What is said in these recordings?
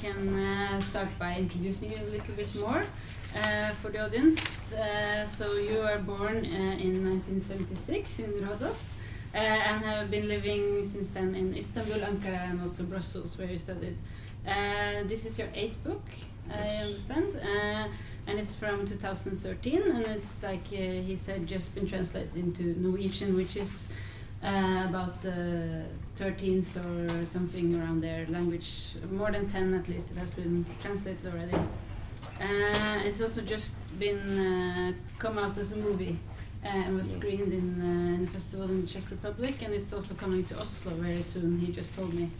can uh, start by introducing you a little bit more uh, for the audience. Uh, so you were born uh, in 1976 in Rhodos uh, and have been living since then in Istanbul, Ankara, and also Brussels, where you studied. Uh, this is your eighth book, I understand, uh, and it's from 2013, and it's like he said, just been translated into Norwegian, which is uh, about the 13th or something around there language, more than 10 at least. It has been translated already. Uh, it's also just been uh, come out as a movie uh, and was screened in, uh, in a festival in the Czech Republic, and it's also coming to Oslo very soon. He just told me,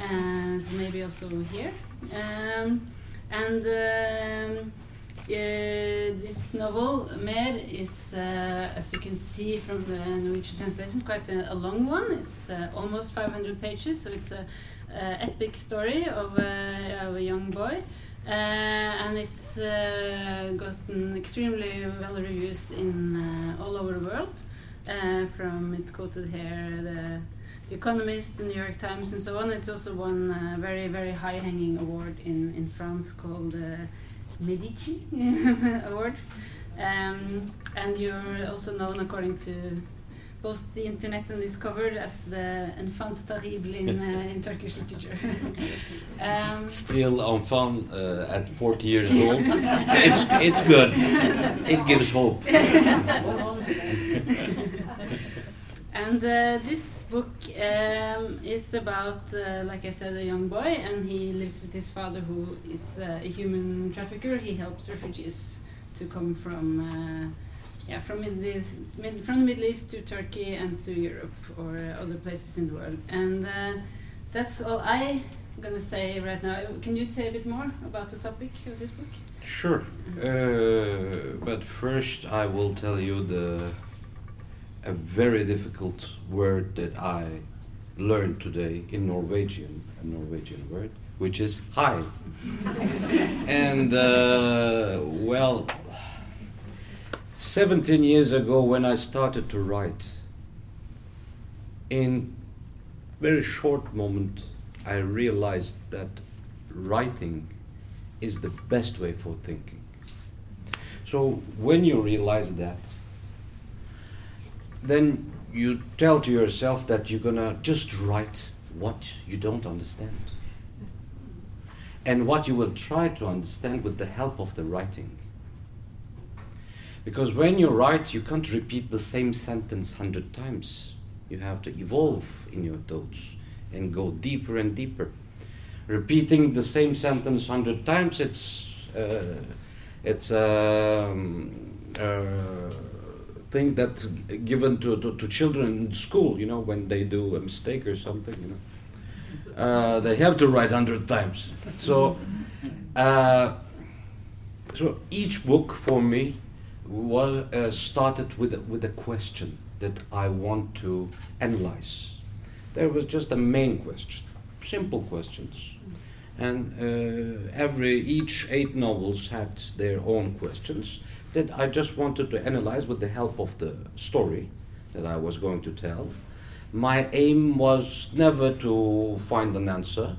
uh, so maybe also here. Um, and um, uh, this novel, Mer, is, uh, as you can see from the Norwegian translation, quite a, a long one. It's uh, almost 500 pages, so it's a, a epic story of a, of a young boy. Uh, and it's uh, gotten extremely well reviews in uh, all over the world. Uh, from it's quoted here, the, the Economist, the New York Times, and so on. It's also won a very, very high-hanging award in, in France called uh, Medici Award. Um, and you're also known, according to both the internet and Discovered, as the enfant terrible in, uh, in Turkish literature. um, Still enfant uh, at 40 years old. it's, it's good. It gives hope. And uh, this book um, is about, uh, like I said, a young boy, and he lives with his father, who is uh, a human trafficker. He helps refugees to come from, uh, yeah, from Middle East, mid, from the Middle East to Turkey and to Europe or other places in the world. And uh, that's all I'm gonna say right now. Can you say a bit more about the topic of this book? Sure. Uh, but first, I will tell you the a very difficult word that I learned today in Norwegian, a Norwegian word, which is hi. and uh, well, 17 years ago, when I started to write, in very short moment, I realized that writing is the best way for thinking. So when you realize that, then you tell to yourself that you're gonna just write what you don't understand. And what you will try to understand with the help of the writing. Because when you write, you can't repeat the same sentence hundred times. You have to evolve in your thoughts and go deeper and deeper. Repeating the same sentence hundred times, it's uh, it's um, uh, thing that's given to, to, to children in school. You know, when they do a mistake or something, you know, uh, they have to write hundred times. So, uh, so each book for me was uh, started with with a question that I want to analyze. There was just a main question, simple questions, and uh, every each eight novels had their own questions that I just wanted to analyze with the help of the story that I was going to tell. My aim was never to find an answer,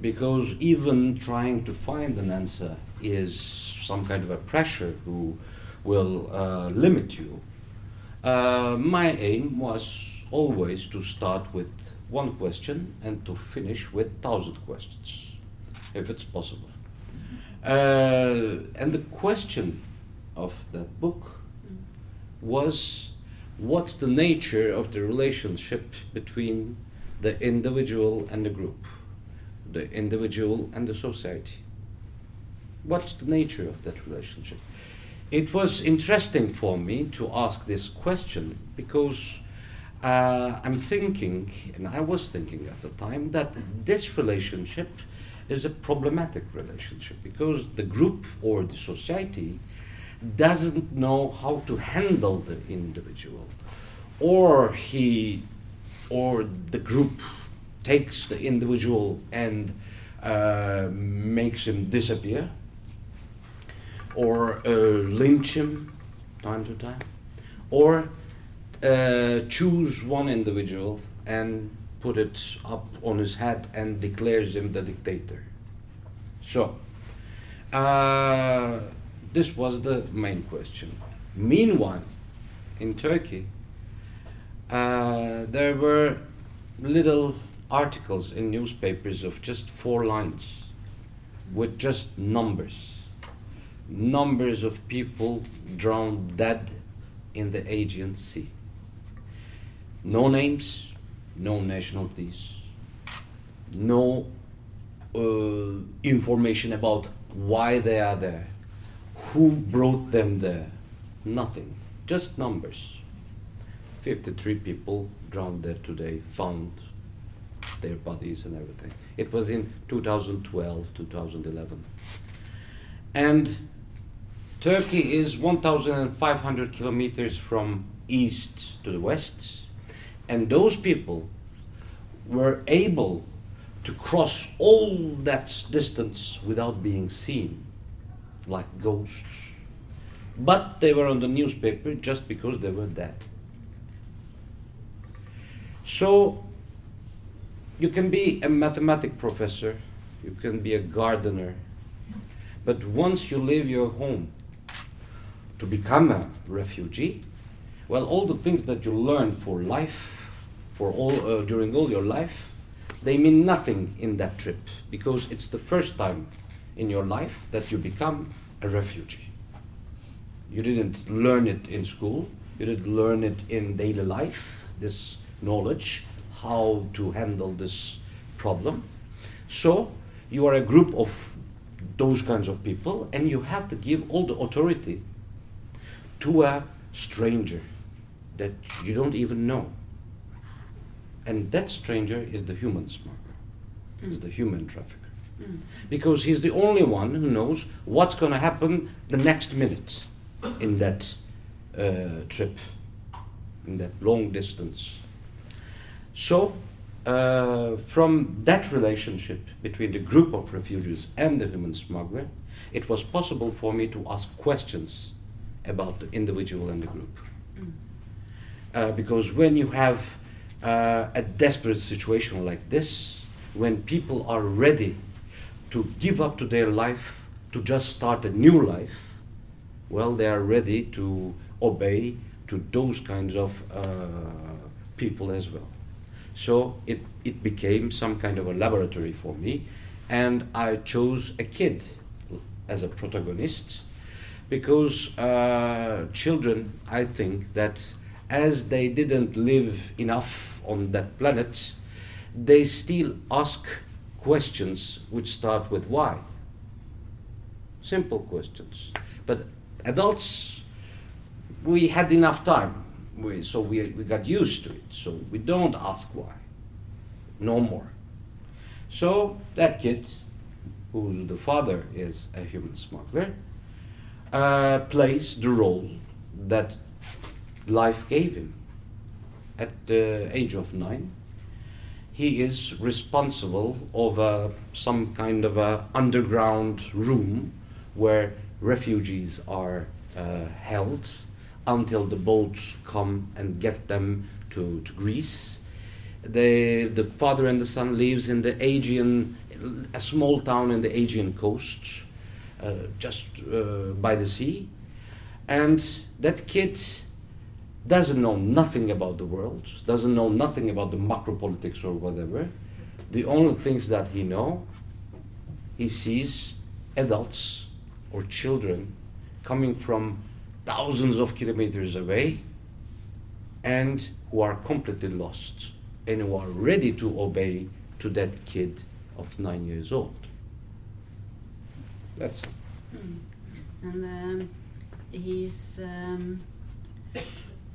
because even trying to find an answer is some kind of a pressure who will uh, limit you. Uh, my aim was always to start with one question and to finish with thousand questions, if it's possible. Uh, and the question of that book was what's the nature of the relationship between the individual and the group, the individual and the society? What's the nature of that relationship? It was interesting for me to ask this question because uh, I'm thinking, and I was thinking at the time, that this relationship is a problematic relationship because the group or the society doesn't know how to handle the individual, or he or the group takes the individual and uh, makes him disappear. Or uh, lynch him time to time, or uh, choose one individual and put it up on his head and declares him the dictator. So, uh, this was the main question. Meanwhile, in Turkey, uh, there were little articles in newspapers of just four lines with just numbers. Numbers of people drowned dead in the Aegean Sea. No names, no nationalities, no uh, information about why they are there, who brought them there, nothing, just numbers. 53 people drowned there today, found their bodies and everything. It was in 2012, 2011. And Turkey is 1,500 kilometers from east to the west, and those people were able to cross all that distance without being seen, like ghosts. But they were on the newspaper just because they were dead. So you can be a mathematic professor, you can be a gardener, but once you leave your home to become a refugee, well, all the things that you learn for life, for all uh, during all your life, they mean nothing in that trip because it's the first time in your life that you become a refugee. You didn't learn it in school, you didn't learn it in daily life, this knowledge, how to handle this problem. So, you are a group of those kinds of people, and you have to give all the authority to a stranger that you don't even know. And that stranger is the human smuggler, mm. is the human trafficker. Mm. Because he's the only one who knows what's going to happen the next minute in that uh, trip, in that long distance. So, uh, from that relationship between the group of refugees and the human smuggler, it was possible for me to ask questions about the individual and the group. Mm. Uh, because when you have uh, a desperate situation like this, when people are ready to give up to their life to just start a new life, well, they are ready to obey to those kinds of uh, people as well. So it, it became some kind of a laboratory for me, and I chose a kid as a protagonist because uh, children, I think that as they didn't live enough on that planet, they still ask questions which start with why. Simple questions. But adults, we had enough time, we, so we, we got used to it. So we don't ask why. No more. So that kid, whose the father is a human smuggler, uh, plays the role that life gave him at the age of nine. He is responsible uh, some kind of a underground room where refugees are uh, held until the boats come and get them to, to Greece. The, the father and the son lives in the Aegean, a small town in the Aegean coast, uh, just uh, by the sea. And that kid doesn't know nothing about the world, doesn't know nothing about the macro politics or whatever. The only things that he know, he sees adults or children coming from thousands of kilometers away and who are completely lost and who are ready to obey to that kid of nine years old. That's it. Mm. And um, he's um,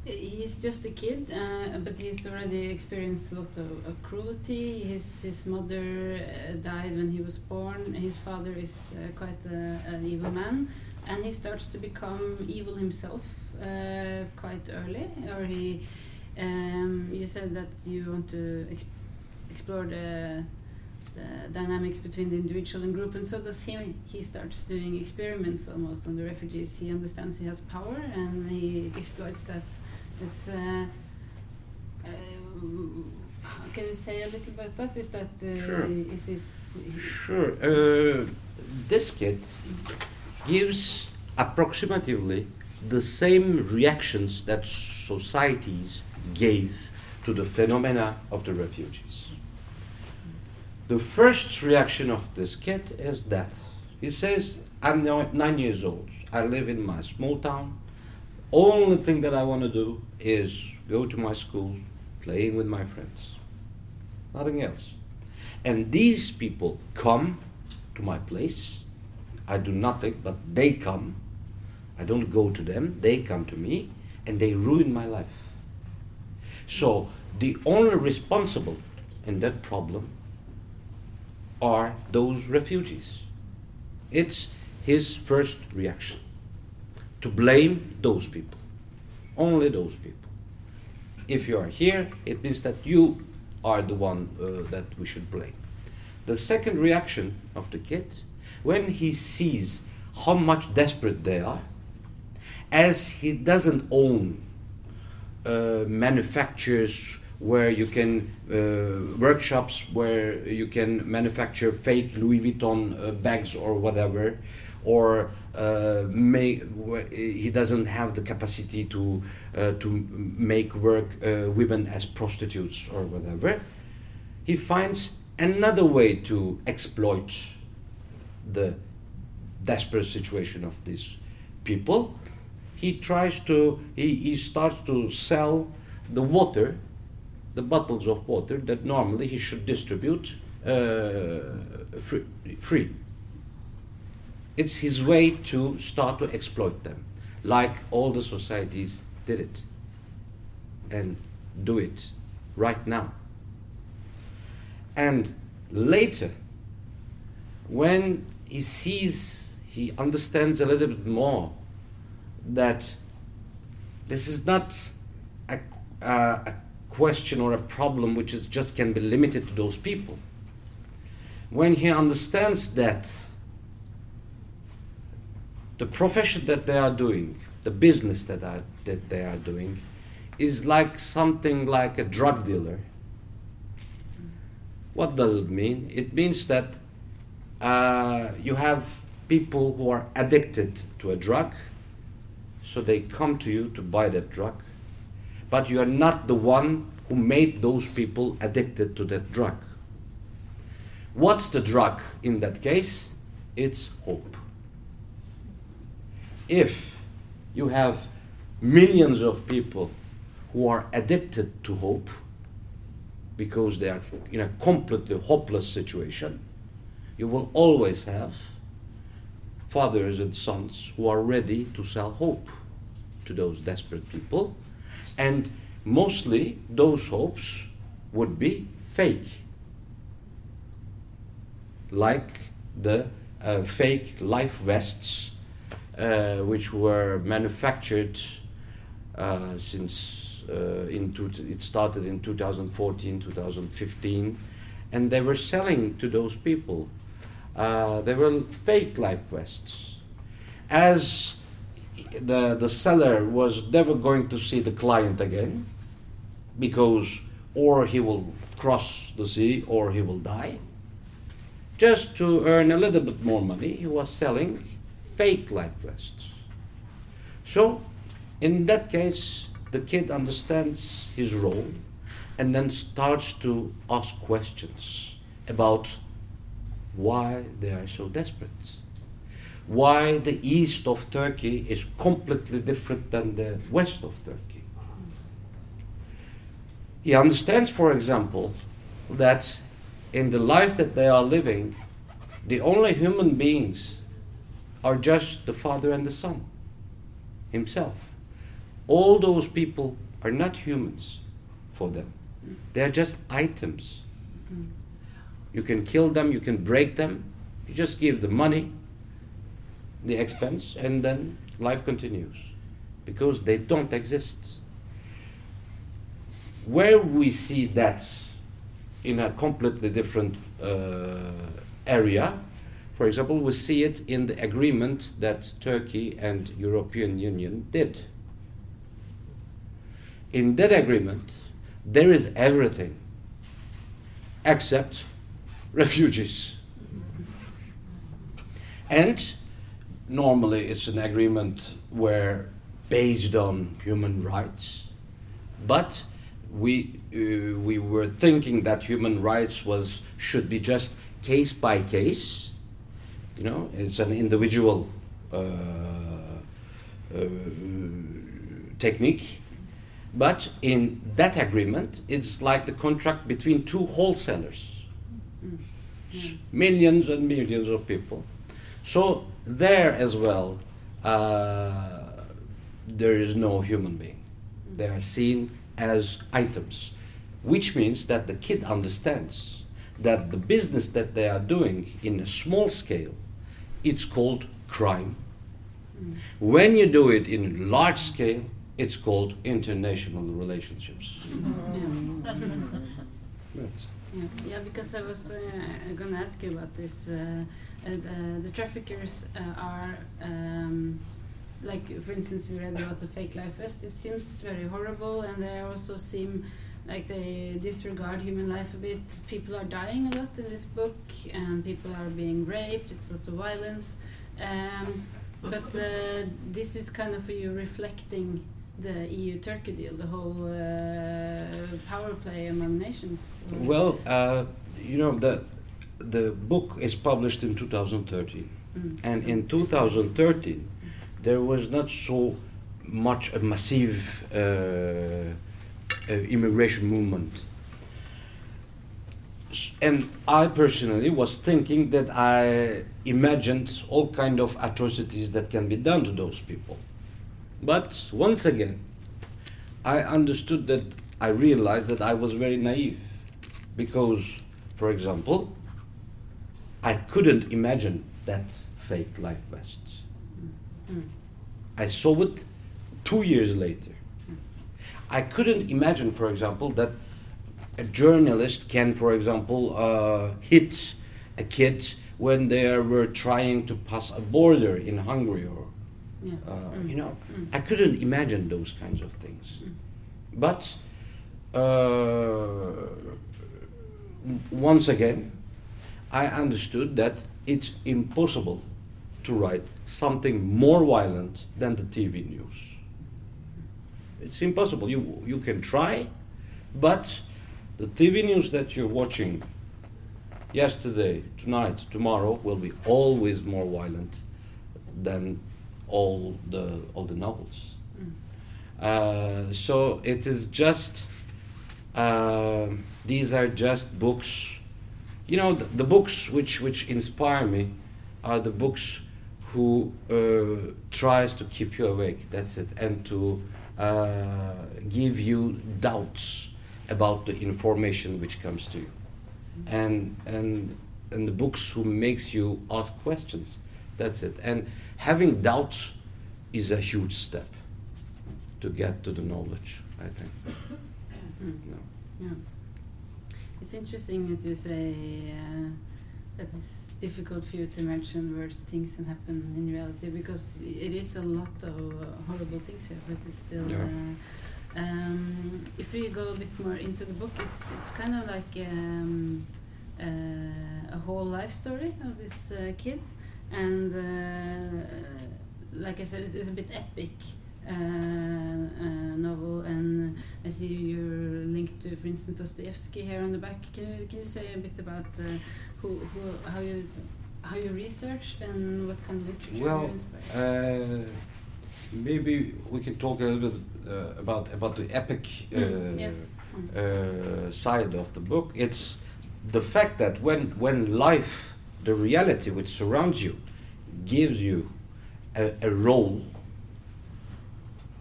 he's just a kid, uh, but he's already experienced a lot of, of cruelty. His his mother uh, died when he was born. His father is uh, quite a, an evil man, and he starts to become evil himself uh, quite early. Or he, um, you said that you want to exp explore the the dynamics between the individual and group, and so does he. He starts doing experiments almost on the refugees. He understands he has power, and he exploits that is uh, uh, Can you say a little bit about that? Is that uh, Sure. is this Sure. Uh, this kid gives approximately the same reactions that societies gave to the phenomena of the refugees. The first reaction of this kid is that he says, I'm now nine years old. I live in my small town. Only thing that I want to do is go to my school, playing with my friends. Nothing else. And these people come to my place. I do nothing, but they come. I don't go to them, they come to me, and they ruin my life. So, the only responsible in that problem are those refugees. It's his first reaction to blame those people. Only those people. If you are here, it means that you are the one uh, that we should blame. The second reaction of the kid, when he sees how much desperate they are, as he doesn't own uh, manufacturers where you can uh, workshops where you can manufacture fake Louis Vuitton uh, bags or whatever, or uh, make, he doesn't have the capacity to uh, to make work uh, women as prostitutes or whatever. He finds another way to exploit the desperate situation of these people. He tries to he, he starts to sell the water the bottles of water that normally he should distribute uh, free, free. It's his way to start to exploit them, like all the societies did it and do it right now. And later, when he sees, he understands a little bit more that this is not a, uh, a question or a problem which is just can be limited to those people. When he understands that the profession that they are doing, the business that, are, that they are doing, is like something like a drug dealer. What does it mean? It means that uh, you have people who are addicted to a drug, so they come to you to buy that drug but you are not the one who made those people addicted to that drug. What's the drug in that case? It's hope. If you have millions of people who are addicted to hope because they are in a completely hopeless situation, you will always have fathers and sons who are ready to sell hope to those desperate people and mostly those hopes would be fake. Like the uh, fake life vests, which were manufactured uh, since uh, it started in 2014, 2015, and they were selling to those people. Uh, they were fake life vests. As the, the seller was never going to see the client again because or he will cross the sea or he will die. Just to earn a little bit more money, he was selling fake life vests. So, in that case, the kid understands his role and then starts to ask questions about why they are so desperate why the east of Turkey is completely different than the west of Turkey. He understands, for example, that in the life that they are living, the only human beings are just the father and the son, himself. All those people are not humans for them, they are just items. You can kill them, you can break them, you just give the money, the expense, and then life continues because they don't exist. Where we see that in a completely different uh, area, for example, we see it in the agreement that Turkey and European Union did. In that agreement, there is everything except refugees. And normally it's an agreement where based on human rights, but we uh, we were thinking that human rights was should be just case by case. You know, it's an individual uh, uh, technique. But in that agreement, it's like the contract between two wholesalers, mm. millions and millions of people. So there as well, uh, there is no human being. They are seen as items, which means that the kid understands that the business that they are doing in a small scale, it's called crime. When you do it in large scale, it's called international relationships. Yeah. yeah. yeah, because I was uh, going to ask you about this. Uh, uh, the traffickers uh, are. Um, like for instance we read about the fake life vest it seems very horrible and they also seem like they disregard human life a bit people are dying a lot in this book and people are being raped it's a lot of violence um, but uh, this is kind of you reflecting the EU Turkey deal, the whole uh, power play among nations. Well, uh, you know the the book is published in 2013, mm. and in 2013 there was not so much a massive uh, immigration movement. And I personally was thinking that I imagined all kind of atrocities that can be done to those people. But once again, I understood that I realized that I was very naive. Because, for example, I couldn't imagine that fake life vest. I saw it two years later. I couldn't imagine, for example, that a journalist can, for example, uh, hit a kid when they were trying to pass a border in Hungary or, yeah. uh, mm. you know, mm. I couldn't imagine those kinds of things. Mm. But uh, once again, I understood that it's impossible to write something more violent than the TV news. It's impossible. You, you can try, but the TV news that you're watching yesterday, tonight, tomorrow will be always more violent than all the, all the novels. Mm. Uh, so it is just, uh, these are just books. You know, the, the books which, which inspire me are the books who uh, tries to keep you awake. That's it, and to uh, give you doubts about the information which comes to you, and and and the books who makes you ask questions. That's it, and having doubts is a huge step to get to the knowledge. I think. Mm. Yeah. It's interesting that you say uh, that it's difficult for you to imagine worse things can happen in reality because it is a lot of uh, horrible things here, but it's still. Yeah. Uh, um, if we go a bit more into the book, it's it's kind of like um, uh, a whole life story of this uh, kid, and uh, like I said, it's, it's a bit epic. Uh, novel, and I see you're linked to, for instance, Dostoevsky here on the back. Can you can you say a bit about who, who, how you how you researched and what kind of literature well, uh, maybe we can talk a little bit uh, about about the epic uh, mm, yeah. Uh, side of the book. It's the fact that when when life, the reality which surrounds you, gives you a, a role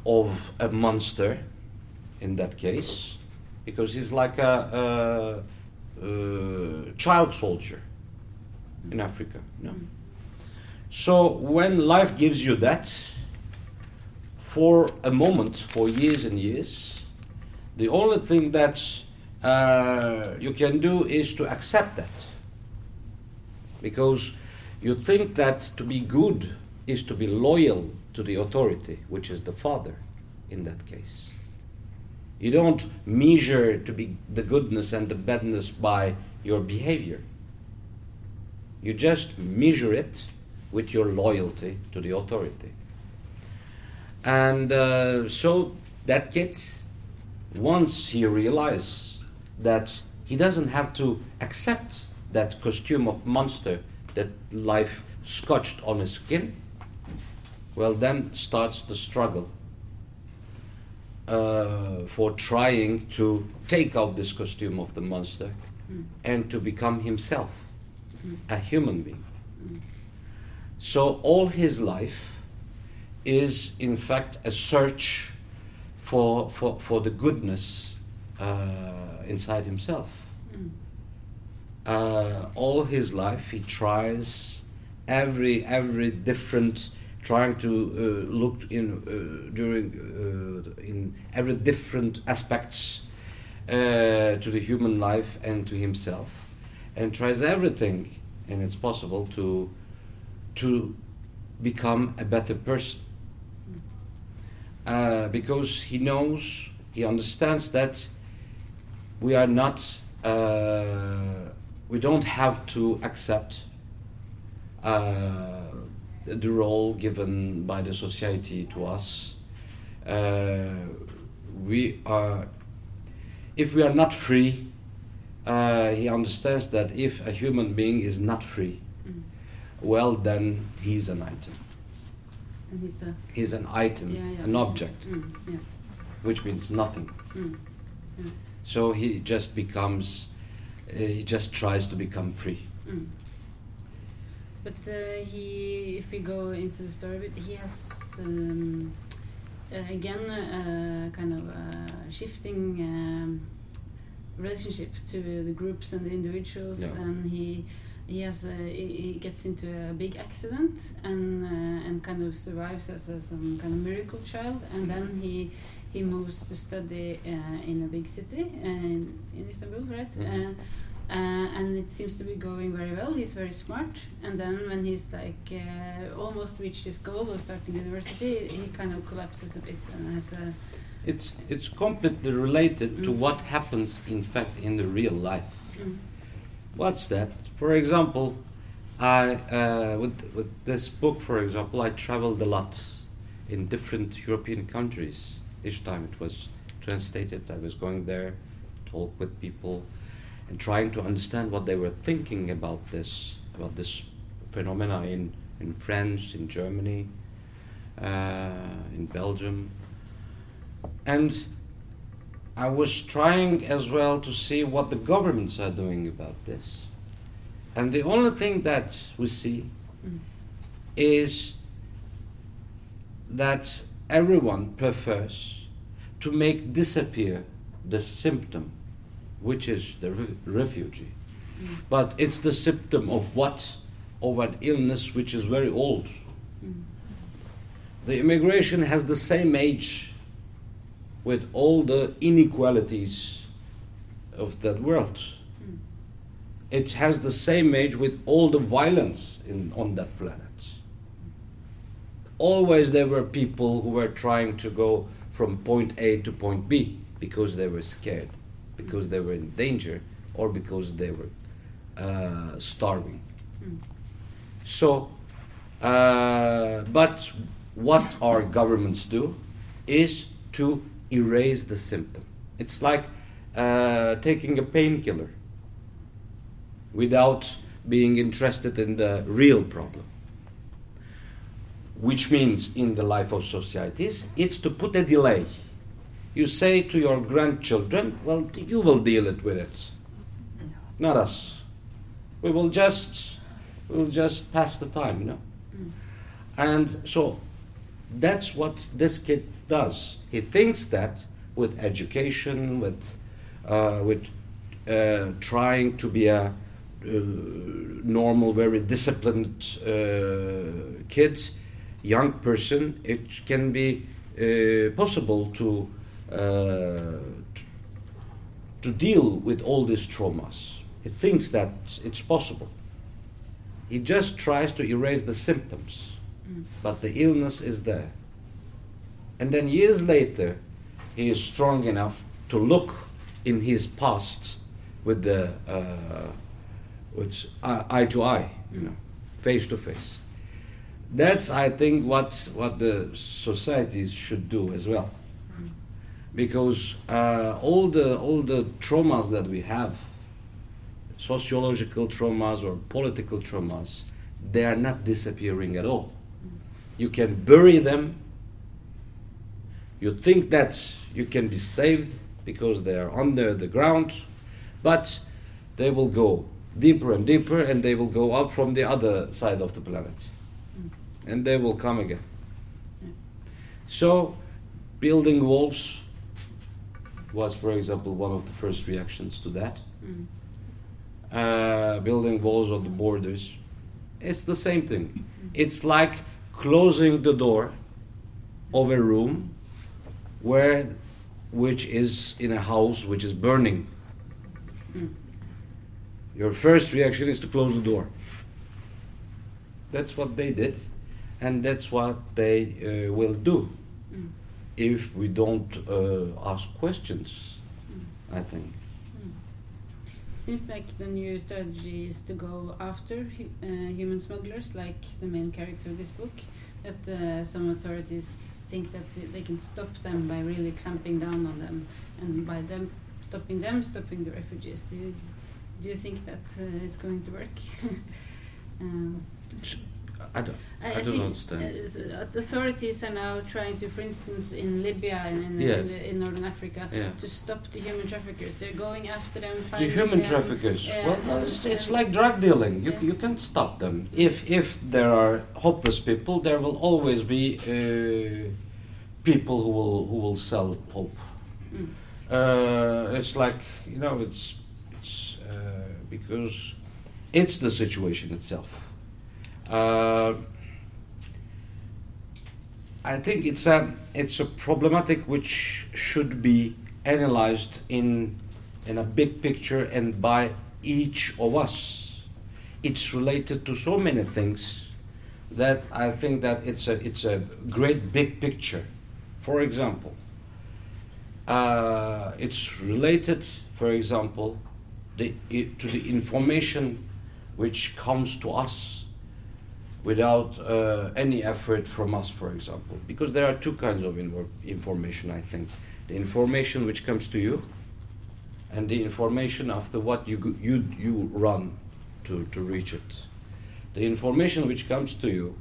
of a monster, in that case, because he's like a, a uh, child soldier in Africa. No. So when life gives you that, for a moment, for years and years, the only thing that uh, you can do is to accept that. Because you think that to be good is to be loyal to the authority, which is the father in that case. You don't measure to be the goodness and the badness by your behavior. You just measure it with your loyalty to the authority. And uh, so that kid, once he realizes that he doesn't have to accept that costume of monster that life scotched on his skin, well, then starts the struggle uh, for trying to take out this costume of the monster Mm. and to become himself, Mm. a human being. Mm. So all his life is, in fact, a search for, for, for the goodness uh, inside himself. Mm. Uh, all his life, he tries every every different, trying to uh, look in uh, during uh, in every different aspects uh, to the human life and to himself, and tries everything, and it's possible to to become a better person. Because he knows, he understands that we are not, uh, we don't have to accept uh, the role given by the society to us. Uh, we are, if we are not free, uh, he understands that if a human being is not free, Mm. well, then he's an item. And he's a He's an item, yeah, yeah, an a- object, Mm, yeah. which means nothing. Mm. So he just becomes, uh, he just tries to become free. Mm. But uh, he, if we go into the story, bit, he has um, uh, again uh, kind of uh, shifting um, relationship to the groups and the individuals, Yeah. and he he has a, he gets into a big accident and uh, and kind of survives as a, some kind of miracle child, and then he he moves to study uh, in a big city uh, in, in Istanbul, right? Mhm. Uh, uh, and it seems to be going very well. He's very smart, and then when he's like uh, almost reached his goal of starting university, he kind of collapses a bit and has a It's, it's completely related to Mm. what happens, in fact, in the real life. mm, What's that? For example, I, uh, with, with this book, for example, I traveled a lot in different European countries. Each time it was translated, I was going there, talk with people, and trying to understand what they were thinking about this, about this phenomena in, in France, in Germany, uh, in Belgium. And I was trying as well to see what the governments are doing about this. And the only thing that we see mm, is that everyone prefers to make disappear the symptom, which is the re- refugee. mm, But it's the symptom of what? Of an illness which is very old. mm, The immigration has the same age with all the inequalities of that world. mm, It has the same age with all the violence in, on that planet. Always there were people who were trying to go from point A to point B because they were scared, because they were in danger, or because they were uh, starving. mm, So, uh, but what our governments do is to erase the symptom. It's like uh, taking a painkiller without being interested in the real problem. Which means, in the life of societies, it's to put a delay. You say to your grandchildren, well, you will deal it with it, not us. We will just, we will just pass the time, you know. And so that's what this kid does. He thinks that with education, with, uh, with uh, trying to be a uh, normal, very disciplined uh, kid, young person, it can be uh, possible to, to to deal with all these traumas. He thinks that it's possible. He just tries to erase the symptoms mm, but the illness is there. And then years later, he is strong enough to look in his past with the uh, with eye, eye to eye, you know, face to face. That's I think what what the societies should do as well, because uh, all the all the traumas that we have, sociological traumas or political traumas, they are not disappearing at all. You can bury them. You think that you can be saved because they are under the ground, but they will go deeper and deeper and they will go up from the other side of the planet. And they will come again. So, building walls was, for example, one of the first reactions to that. Mm. Uh, building walls on the borders. It's the same thing. It's like closing the door of a room where which is in a house which is burning. Mm. Your first reaction is to close the door. That's what they did, and that's what they uh, will do. If we don't uh, ask questions. I think. Seems like the new strategy is to go after hu- uh, human smugglers, like the main character of this book. That uh, some authorities think that they can stop them by really clamping down on them, and by them stopping them, stopping the refugees. Do you, do you think that uh, it's going to work? um, I don't. I, don't think, understand. uh, authorities are now trying to, for instance, in Libya and in, Yes. in, in northern Africa, Yeah. to stop the human traffickers. They're going after them. The human them, traffickers. uh, well, no, it's, it's like drug dealing. You, yeah. you can't stop them. If if there are hopeless people, there will always be uh, people who will who will sell hope. Mm. Uh, it's like you know, it's it's uh, because it's the situation itself. Uh, I think it's a it's a problematic which should be analyzed in in a big picture and by each of us. It's related to so many things that I think that it's a it's a great big picture. For example, uh, it's related, for example, the, to the information which comes to us without uh, any effort from us, for example. Because there are two kinds of information, I think. The information which comes to you, and the information after what you, you, you run to, to reach it. The information which comes to you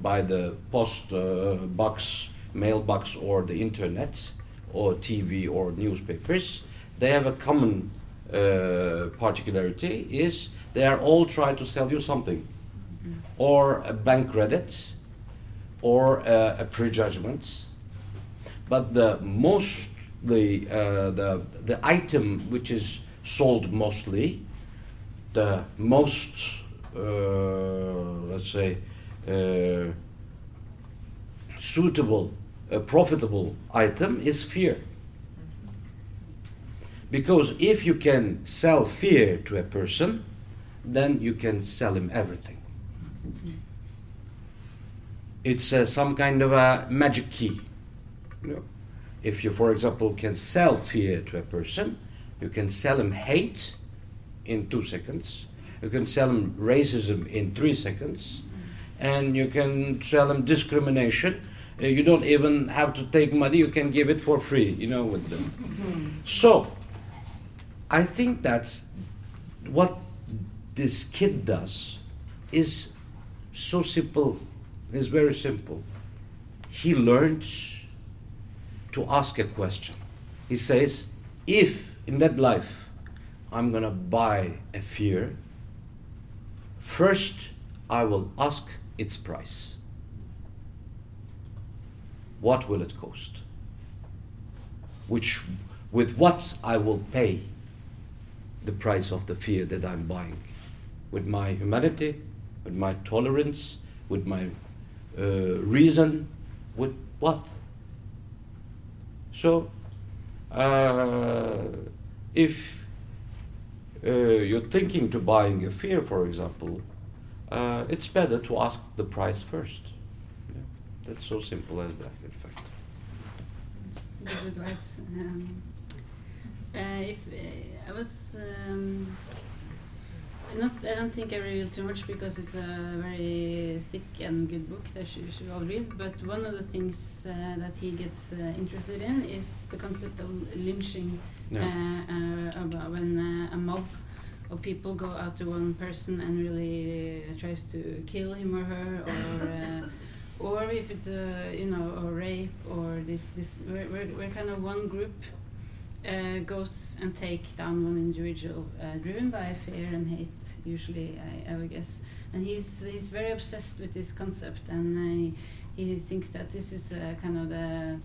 by the post uh, box, mailbox, or the internet, or TV or newspapers, they have a common uh, particularity is they are all trying to sell you something or a bank credit or uh, a prejudgment. But the most the uh, the the item which is sold mostly, the most uh, let's say uh, suitable, uh, profitable item is fear. Because if you can sell fear to a person, then you can sell him everything. It's uh, some kind of a magic key. You know? If you, for example, can sell fear to a person, you can sell him hate in two seconds. You can sell him racism in three seconds, and you can sell him discrimination. Uh, you don't even have to take money; you can give it for free. You know, with them. So, I think that what this kid does is so simple. It's very simple. He learns to ask a question. He says, if in that life I'm gonna buy a fear, first I will ask its price. What will it cost? Which, with what I will pay the price of the fear that I'm buying? With my humanity, with my tolerance, with my uh, reason, with what? So, uh, if uh, you're thinking to buying a fear, for example, uh, it's better to ask the price first. Yeah. That's so simple as that, in fact. Good advice. Um, Uh, if uh, I was um, not, I don't think I revealed too much because it's a very thick and good book that you should all read. But one of the things uh, that he gets uh, interested in is the concept of lynching. Yeah. Uh, uh, about when uh, a mob of people go out to one person and really tries to kill him or her, or uh, or if it's a you know a rape or this this we're, we're, we're kind of one group uh, goes and take down one individual uh, driven by fear and hate usually I, I would guess and he's he's very obsessed with this concept and uh, he, thinks that this is uh, kind of the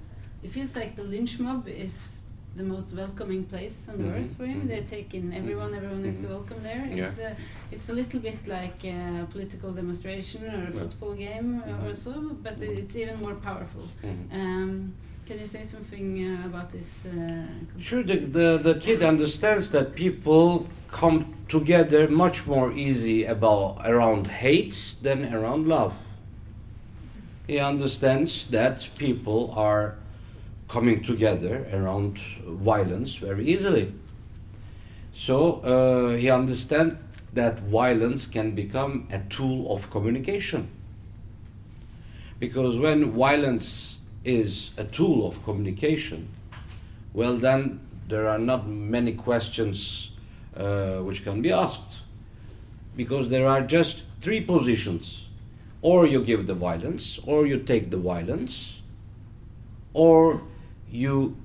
it feels like the lynch mob is the most welcoming place on Mhm, earth for him mhm. they take in everyone everyone is Mhm. welcome there Yeah. it's a, it's a little bit like a political demonstration or a football game or Mhm. so but it's even more powerful um, can you say something uh, about this? Uh. Sure, the, the, the kid understands that people come together much more easy about around hate than around love. He understands that people are coming together around violence very easily. So uh, he understands that violence can become a tool of communication. Because when violence is a tool of communication, well, then there are not many questions uh, which can be asked. Because there are just three positions or you give the violence, or you take the violence, or you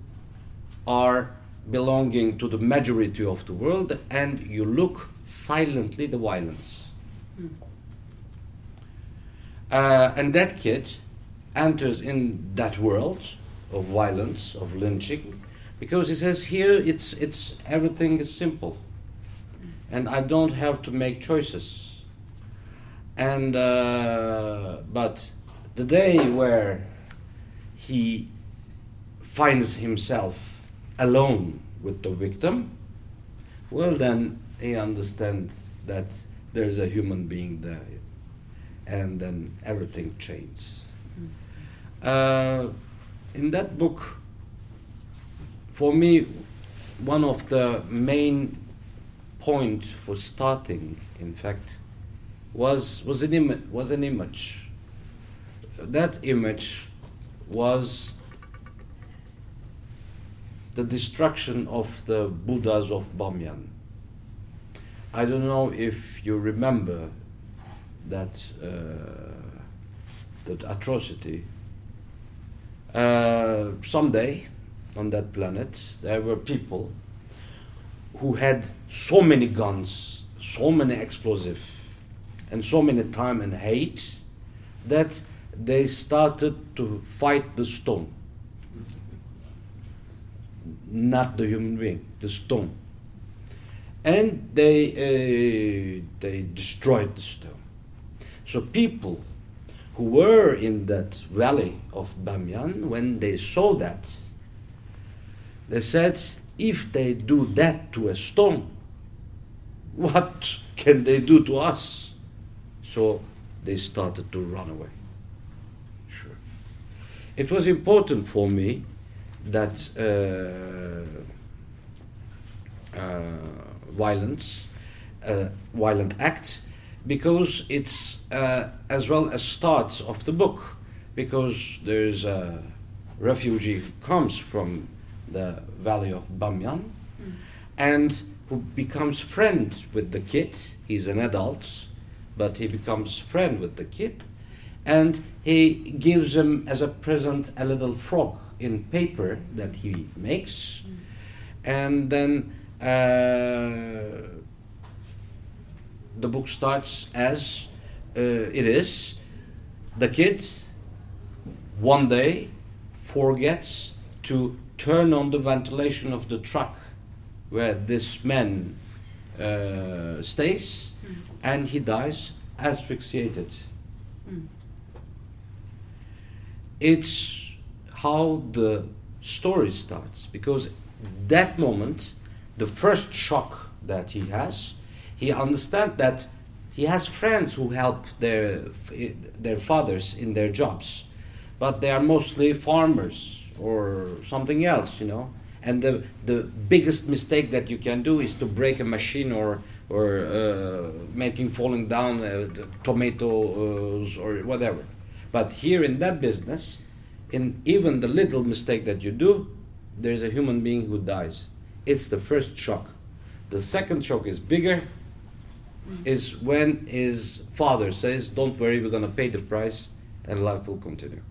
are belonging to the majority of the world and you look silently the violence. Mm. Uh, and that kid enters in that world of violence, of lynching, because he says here it's it's everything is simple, and I don't have to make choices. And uh, but the day where he finds himself alone with the victim, well then he understands that there's a human being there, and then everything changes. Uh, in that book, for me, one of the main points for starting, in fact, was was an ima- was an image. That image was the destruction of the Buddhas of Bamyan. I don't know if you remember that uh, that atrocity. Uh, someday, on that planet, there were people who had so many guns, so many explosives, and so many time and hate that they started to fight the stone, not the human being, the stone, and they uh, they destroyed the stone. So people who were in that valley of Bamyan, when they saw that, they said, if they do that to a stone, what can they do to us? So they started to run away. Sure. It was important for me that uh, uh, violence, uh, violent acts, because it's uh, as well a start of the book, because there's a refugee who comes from the valley of Bamyan, Mm. and who becomes friend with the kid. He's an adult, but he becomes friend with the kid, and he gives him as a present a little frog in paper that he makes, and then. Uh, the book starts as uh, it is. The kid one day forgets to turn on the ventilation of the truck where this man uh, stays, Mm. and he dies asphyxiated. Mm. It's how the story starts because that moment, the first shock that he has, he understands that he has friends who help their their fathers in their jobs, but they are mostly farmers or something else, you know. And the, the biggest mistake that you can do is to break a machine or, or uh, making falling down uh, tomatoes or whatever. But here in that business, in even the little mistake that you do, there's a human being who dies. It's the first shock. The second shock is bigger, is when his father says, Don't worry, we're going to pay the price and life will continue.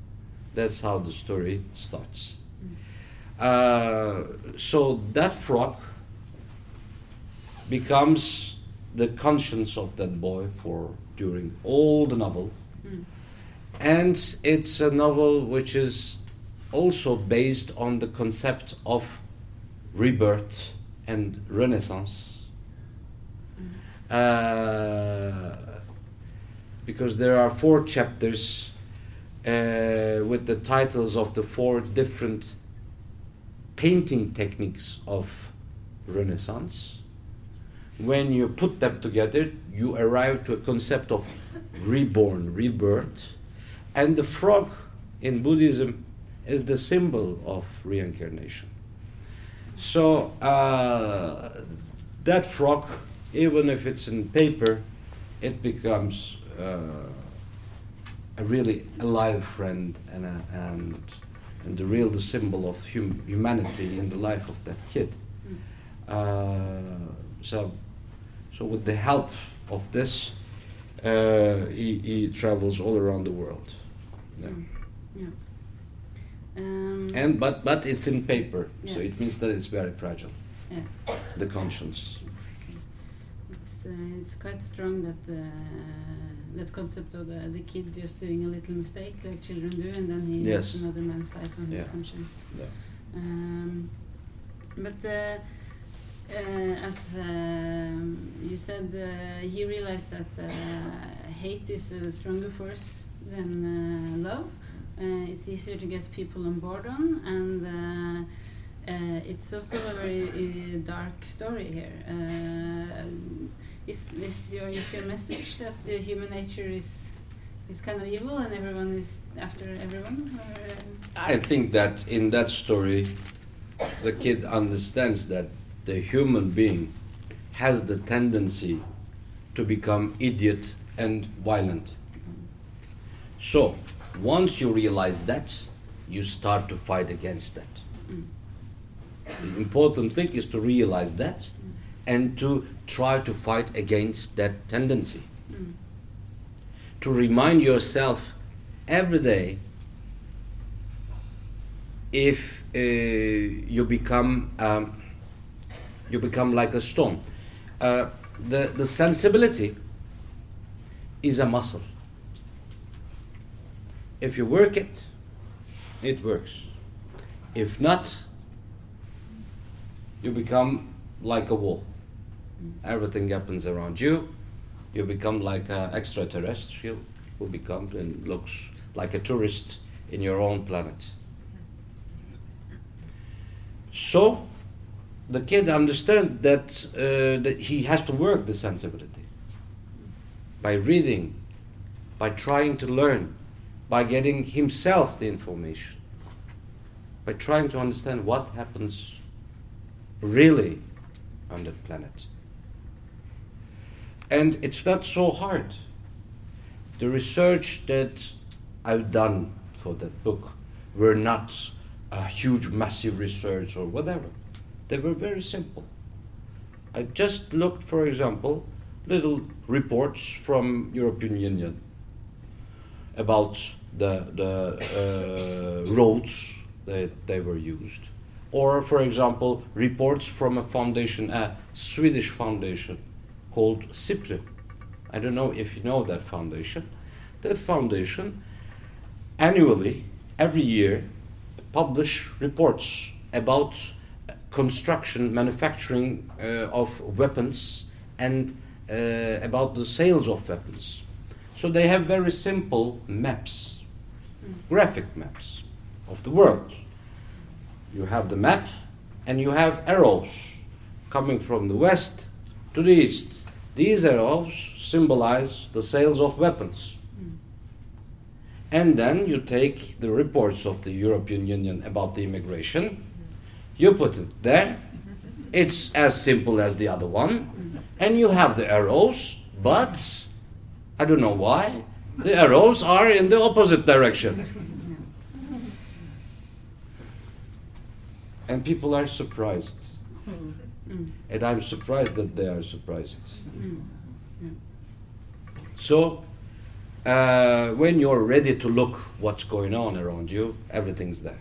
That's how the story starts. Uh, so that frog becomes the conscience of that boy for during all the novel. Mm. And it's a novel which is also based on the concept of rebirth and renaissance. Uh, because there are four chapters uh, with the titles of the four different painting techniques of Renaissance. When you put them together, you arrive to a concept of reborn, rebirth. And the frog in Buddhism is the symbol of reincarnation. So uh, that frog, even if it's in paper, it becomes uh, a really alive friend and, a, and, and the real the symbol of hum- humanity in the life of that kid. Uh, so, so with the help of this, uh, he, he travels all around the world. Yeah. Yeah. Um, And but but it's in paper, so it means that it's very fragile. yeah. The conscience. It's, uh, it's quite strong that uh, that concept of the, the kid just doing a little mistake like children do and then he Yes. has another man's life on his conscience. Yeah. Um, but uh, uh, as um, you said, uh, he realized that uh, hate is a stronger force than uh, love. Uh, it's easier to get people on board on, and uh, uh, it's also a very uh, dark story here. Uh, is this your is your message that uh, human nature is is kind of evil and everyone is after everyone? Or, uh, I think that in that story, the kid understands that the human being has the tendency to become idiot and violent. So, once you realize that, you start to fight against that. Mm. The important thing is to realize that and to try to fight against that tendency. mm, To remind yourself every day if uh, you become um, you become like a stone. Uh, the, the sensibility is a muscle. If you work it, it works. If not, you become like a wall. Everything happens around you. You become like an extraterrestrial who becomes and looks like a tourist in your own planet. So, the kid understands that, uh, that he has to work the sensibility by reading, by trying to learn, by getting himself the information, by trying to understand what happens really on the planet. And it's not so hard. The research that I've done for that book were not a huge, massive research or whatever. They were very simple. I just looked, for example, little reports from European Union about the, the uh, roads that they were used. Or, for example, reports from a foundation, a Swedish foundation called SIPRI. I don't know if you know that foundation. That foundation annually, every year, publish reports about construction, manufacturing uh, of weapons, and uh, about the sales of weapons. So they have very simple maps, graphic maps of the world. You have the map, and you have arrows coming from the west to the east. These arrows symbolize the sales of weapons. And then you take the reports of the European Union about the immigration, You put it there. It's as simple as the other one. And you have the arrows, but I don't know why. The arrows are in the opposite direction. And people are surprised. Mm. And I'm surprised that they are surprised. Mm. Yeah. So, uh, when you're ready to look what's going on around you, everything's there.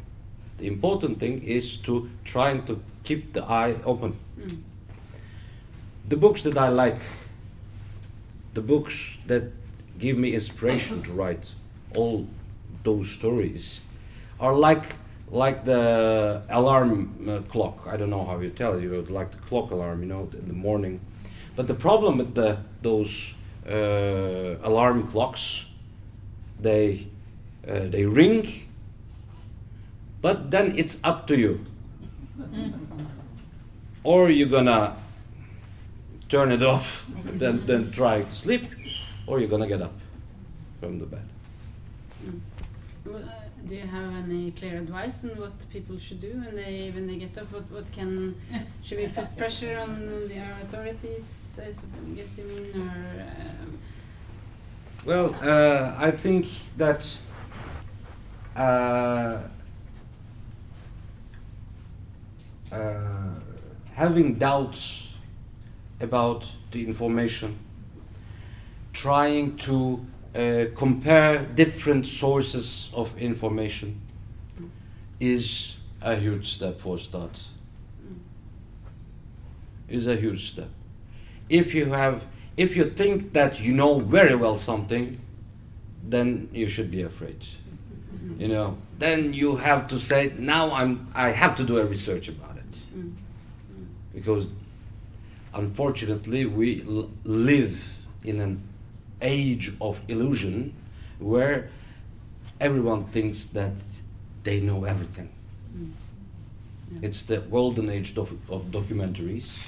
The important thing is to trying to keep the eye open. Mm. The books that I like, the books that give me inspiration to write all those stories, are like like the alarm uh, clock. I don't know how you tell it. You know, like the clock alarm, you know, in the morning. But the problem with the those uh, alarm clocks, they uh, they ring, but then it's up to you. or you're gonna turn it off, then then try to sleep, or you're gonna get up from the bed. Do you have any clear advice on what people should do when they when they get up? What what can should we put pressure on the authorities? I guess you mean, or um, Well, uh, I think that uh, uh, having doubts about the information, trying to uh, compare different sources of information is a huge step for start. Is a huge step. If you have, if you think that you know very well something, then you should be afraid. You know, then you have to say, now I'm, I have to do a research about it because unfortunately we l- live in an age of illusion where everyone thinks that they know everything. Mm. Yeah. It's the golden age of, of documentaries,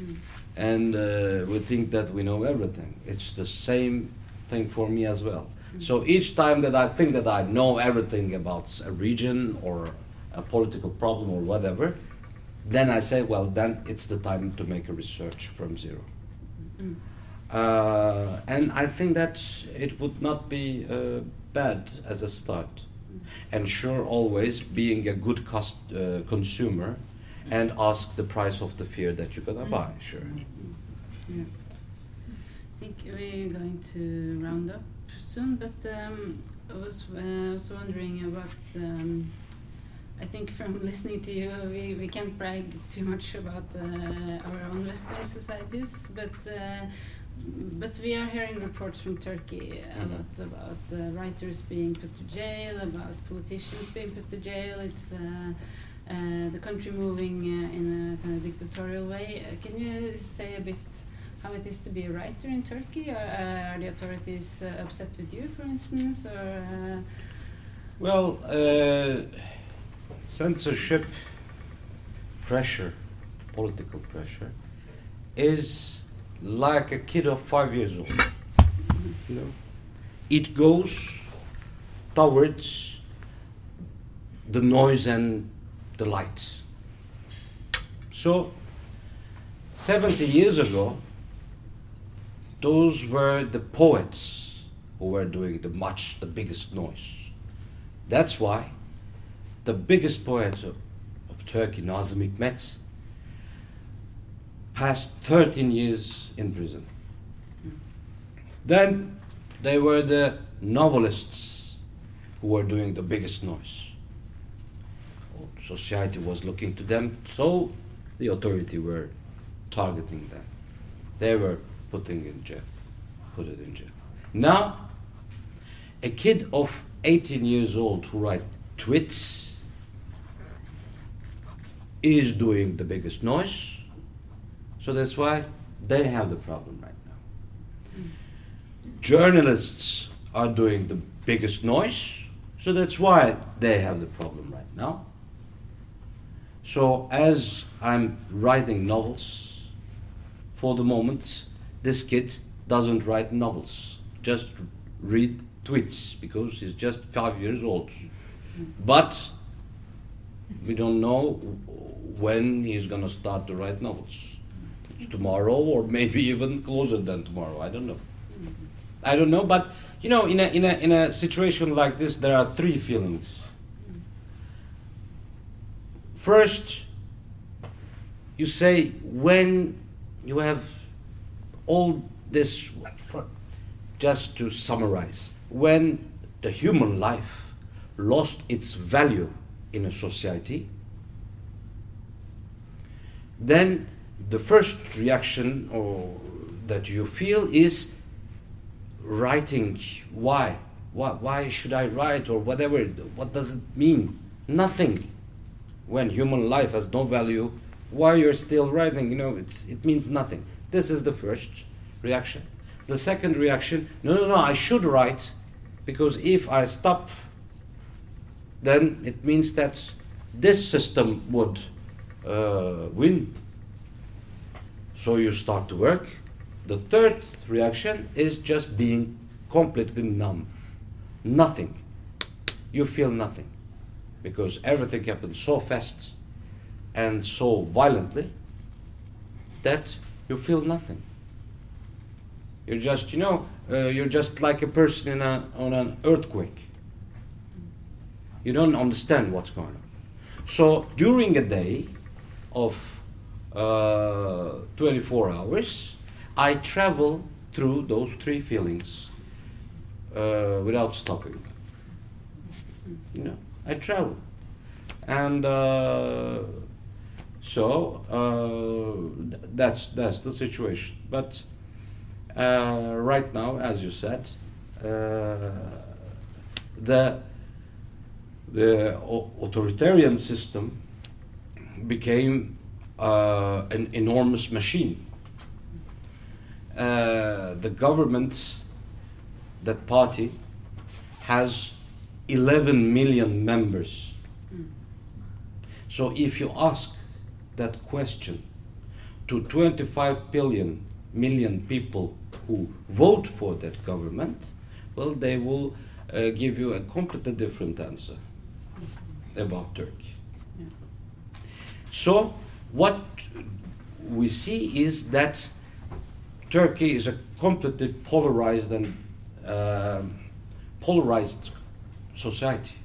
mm. and uh, we think that we know everything. It's the same thing for me as well. Mm. So each time that I think that I know everything about a region or a political problem or whatever, then I say, well, then it's the time to make a research from 0 mm. Uh, and I think that it would not be uh, bad as a start. And sure, always being a good cost, uh, consumer and ask the price of the fear that you're gonna buy, sure. yeah. I think we're going to round up soon, but um, I was uh, was wondering about. Um, I think from listening to you, we, we can't brag too much about uh, our own Western societies, but uh, but we are hearing reports from Turkey a Mhm. lot about uh, writers being put to jail, about politicians being put to jail. It's uh, uh, the country moving uh, in a kind of dictatorial way. Uh, can you say a bit how it is to be a writer in Turkey? Or, uh, are the authorities uh, upset with you, for instance, or? Uh, Well, uh, censorship pressure, political pressure, is like a kid of five years old. You know, it goes towards the noise and the lights. So, 70 years ago, those were the poets who were doing the much the biggest noise. That's why the biggest poet of, of Turkey, Nazım Hikmet, passed 13 years in prison. Then they were the novelists who were doing the biggest noise. Society was looking to them, so the authority were targeting them. They were putting in jail, put it in jail. Now, a kid of 18 years old who write tweets is doing the biggest noise. So that's why they have the problem right now. Journalists are doing the biggest noise. So that's why they have the problem right now. So as I'm writing novels, for the moment, this kid doesn't write novels, just read tweets because he's just five years old. But we don't know when he's going to start to write novels. Tomorrow, or maybe even closer than tomorrow. I don't know. I don't know, but you know, in a, in a, in a situation like this, there are three feelings. First, you say, when you have all this, just to summarize, when the human life lost its value in a society, then the first reaction or that you feel is writing. Why? Why, why should I write or whatever? What does it mean? Nothing. When human life has no value, why you're still writing? You know, it's, it means nothing. This is the first reaction. The second reaction, no, no, no, I should write because if I stop, then it means that this system would uh, win. So you start to work. The third reaction is just being completely numb. Nothing. You feel nothing. Because everything happens so fast and so violently that you feel nothing. You're just, you know, uh, you're just like a person in a, on an earthquake. You don't understand what's going on. So during a day of uh, 24 hours, I travel through those three feelings uh, without stopping. You know, I travel. And uh, so uh, th- that's, that's the situation. But uh, right now, as you said, the, the authoritarian system became uh, an enormous machine. Uh, the government, that party, has 11 million members. So if you ask that question to 25 billion million people who vote for that government, well, they will uh, give you a completely different answer about Turkey. So, what we see is that Turkey is a completely polarized and uh, polarized society,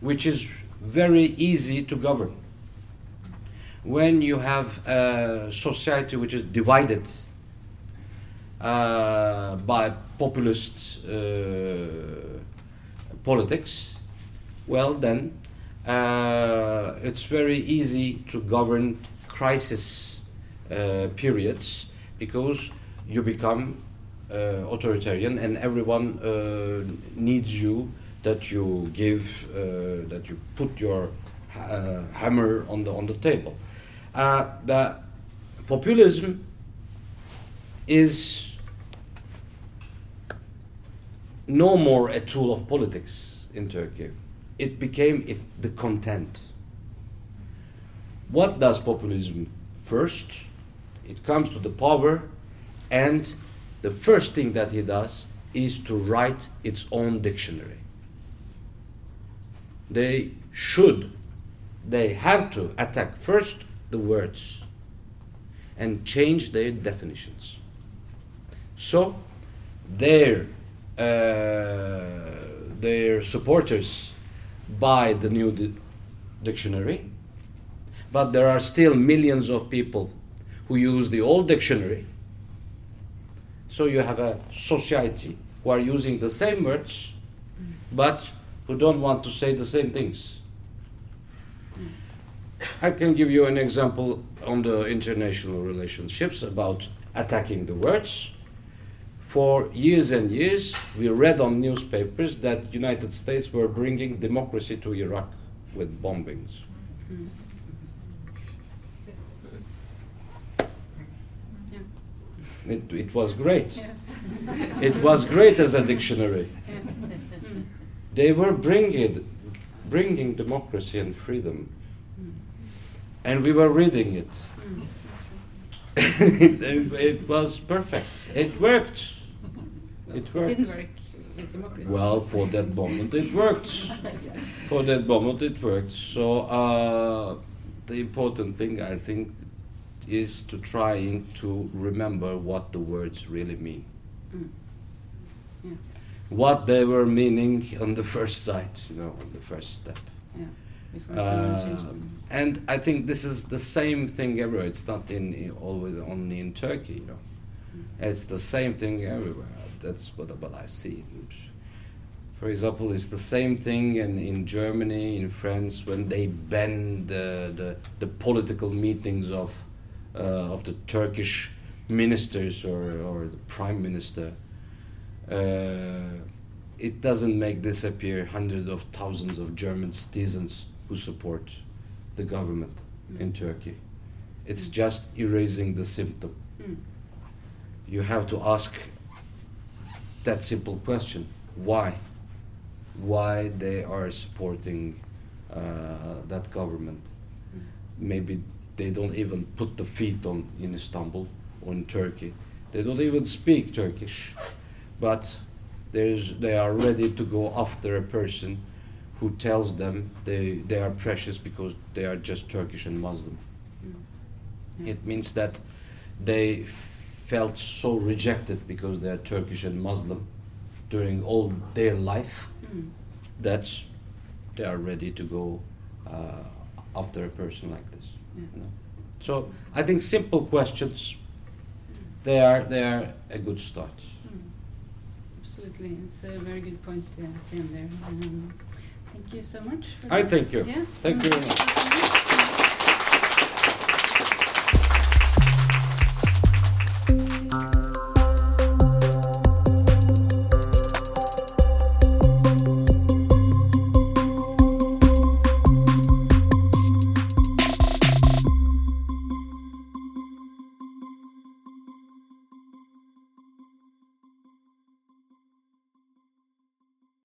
which is very easy to govern. When you have a society which is divided uh, by populist uh, politics, well, then uh, it's very easy to govern crisis uh, periods because you become uh, authoritarian and everyone uh, needs you that you give uh, that you put your hammer on the on the table. The populism is no more a tool of politics in Turkey it became it, the content. What does populism first? It comes to the power, and the first thing that he does is to write its own dictionary. They should, they have to attack first the words and change their definitions. So, their, uh, their supporters buy the new di- dictionary, but there are still millions of people who use the old dictionary. So you have a society who are using the same words, but who don't want to say the same things. I can give you an example on the international relationships about attacking the words for years and years, we read on newspapers that United States were bringing democracy to Iraq with bombings. Mm-hmm. It, it was great. Yes. It was great as a dictionary. They were bringing, bringing democracy and freedom. Mm-hmm. And we were reading it. Mm-hmm. it, it was perfect. It worked. It worked. It didn't work with democracy. Well, for that moment it worked. For that moment it worked. So, uh, the important thing I think is to trying to remember what the words really mean. Mm. Yeah. What they were meaning on the first sight, you know, on the first step. Yeah. Before someone changed Uh, and I think this is the same thing everywhere. It's not in, in always only in Turkey, you know. Mm. It's the same thing everywhere. That's what, what I see. For example, it's the same thing in, in Germany, in France, when they ban the, the, the political meetings of, uh, of the Turkish ministers or, or the prime minister. Uh, it doesn't make disappear hundreds of thousands of German citizens who support the government in Turkey. It's Mm. just erasing the symptom Mm. you have to ask that simple question why why they are supporting uh, that government Mm. maybe they don't even put the feet on in istanbul or in turkey they don't even speak turkish but there's, they are ready to go after a person who tells them they, they are precious because they are just turkish and muslim Mm. Yeah. it means that they felt so rejected because they are Turkish and Muslim during all their life Mm. that they are ready to go uh, after a person like this. Yeah. you know. So I think simple questions they are they are a good start. Mm. Absolutely, it's a very good point uh, end there. Um, thank you so much. For I this. thank you. Yeah. Thank you very Mm. much.